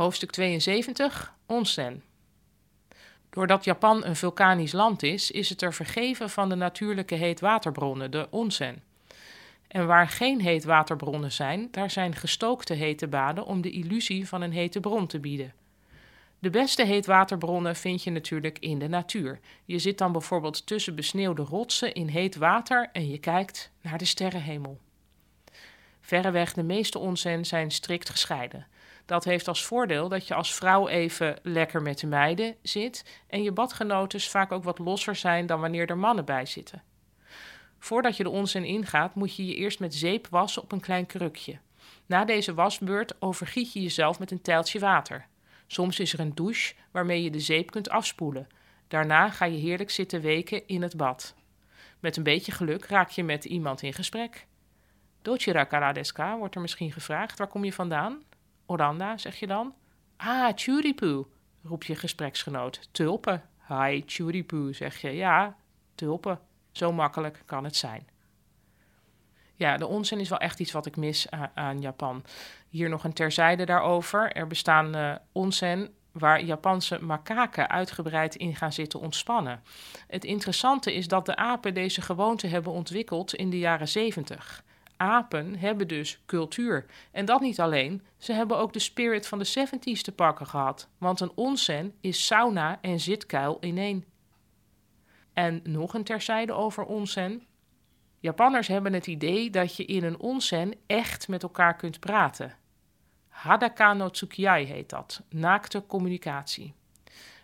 Hoofdstuk 72 Onsen. Doordat Japan een vulkanisch land is, is het er vergeven van de natuurlijke heetwaterbronnen, de onsen. En waar geen heetwaterbronnen zijn, daar zijn gestookte hete baden om de illusie van een hete bron te bieden. De beste heetwaterbronnen vind je natuurlijk in de natuur. Je zit dan bijvoorbeeld tussen besneeuwde rotsen in heet water en je kijkt naar de sterrenhemel. Verreweg de meeste onsen zijn strikt gescheiden. Dat heeft als voordeel dat je als vrouw even lekker met de meiden zit en je badgenotes vaak ook wat losser zijn dan wanneer er mannen bij zitten. Voordat je de onsen ingaat, moet je je eerst met zeep wassen op een klein krukje. Na deze wasbeurt overgiet je jezelf met een tijltje water. Soms is er een douche waarmee je de zeep kunt afspoelen. Daarna ga je heerlijk zitten weken in het bad. Met een beetje geluk raak je met iemand in gesprek. Dochira karadeska wordt er misschien gevraagd. Waar kom je vandaan? Oranda, zeg je dan? Ah, Churipu, roept je gespreksgenoot. Tulpen. Hi, Churipu, zeg je. Ja, tulpen. Zo makkelijk kan het zijn. Ja, de onsen is wel echt iets wat ik mis aan, Japan. Hier nog een terzijde daarover. Er bestaan uh, waar Japanse makaken uitgebreid in gaan zitten ontspannen. Het interessante is dat de apen deze gewoonte hebben ontwikkeld in de jaren 70 apen hebben dus cultuur. En dat niet alleen, ze hebben ook de spirit van de 70s te pakken gehad. Want een onsen is sauna en zitkuil in één. En nog een terzijde over onsen. Japanners hebben het idee dat je in een onsen echt met elkaar kunt praten. Hadaka no heet dat, naakte communicatie.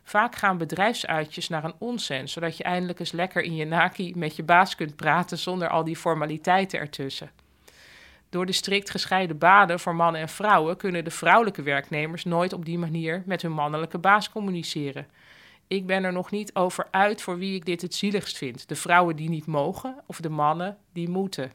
Vaak gaan bedrijfsuitjes naar een onsen, zodat je eindelijk eens lekker in je naki met je baas kunt praten zonder al die formaliteiten ertussen. Door de strikt gescheiden baden voor mannen en vrouwen kunnen de vrouwelijke werknemers nooit op die manier met hun mannelijke baas communiceren. Ik ben er nog niet over uit voor wie ik dit het zieligst vind: de vrouwen die niet mogen of de mannen die moeten.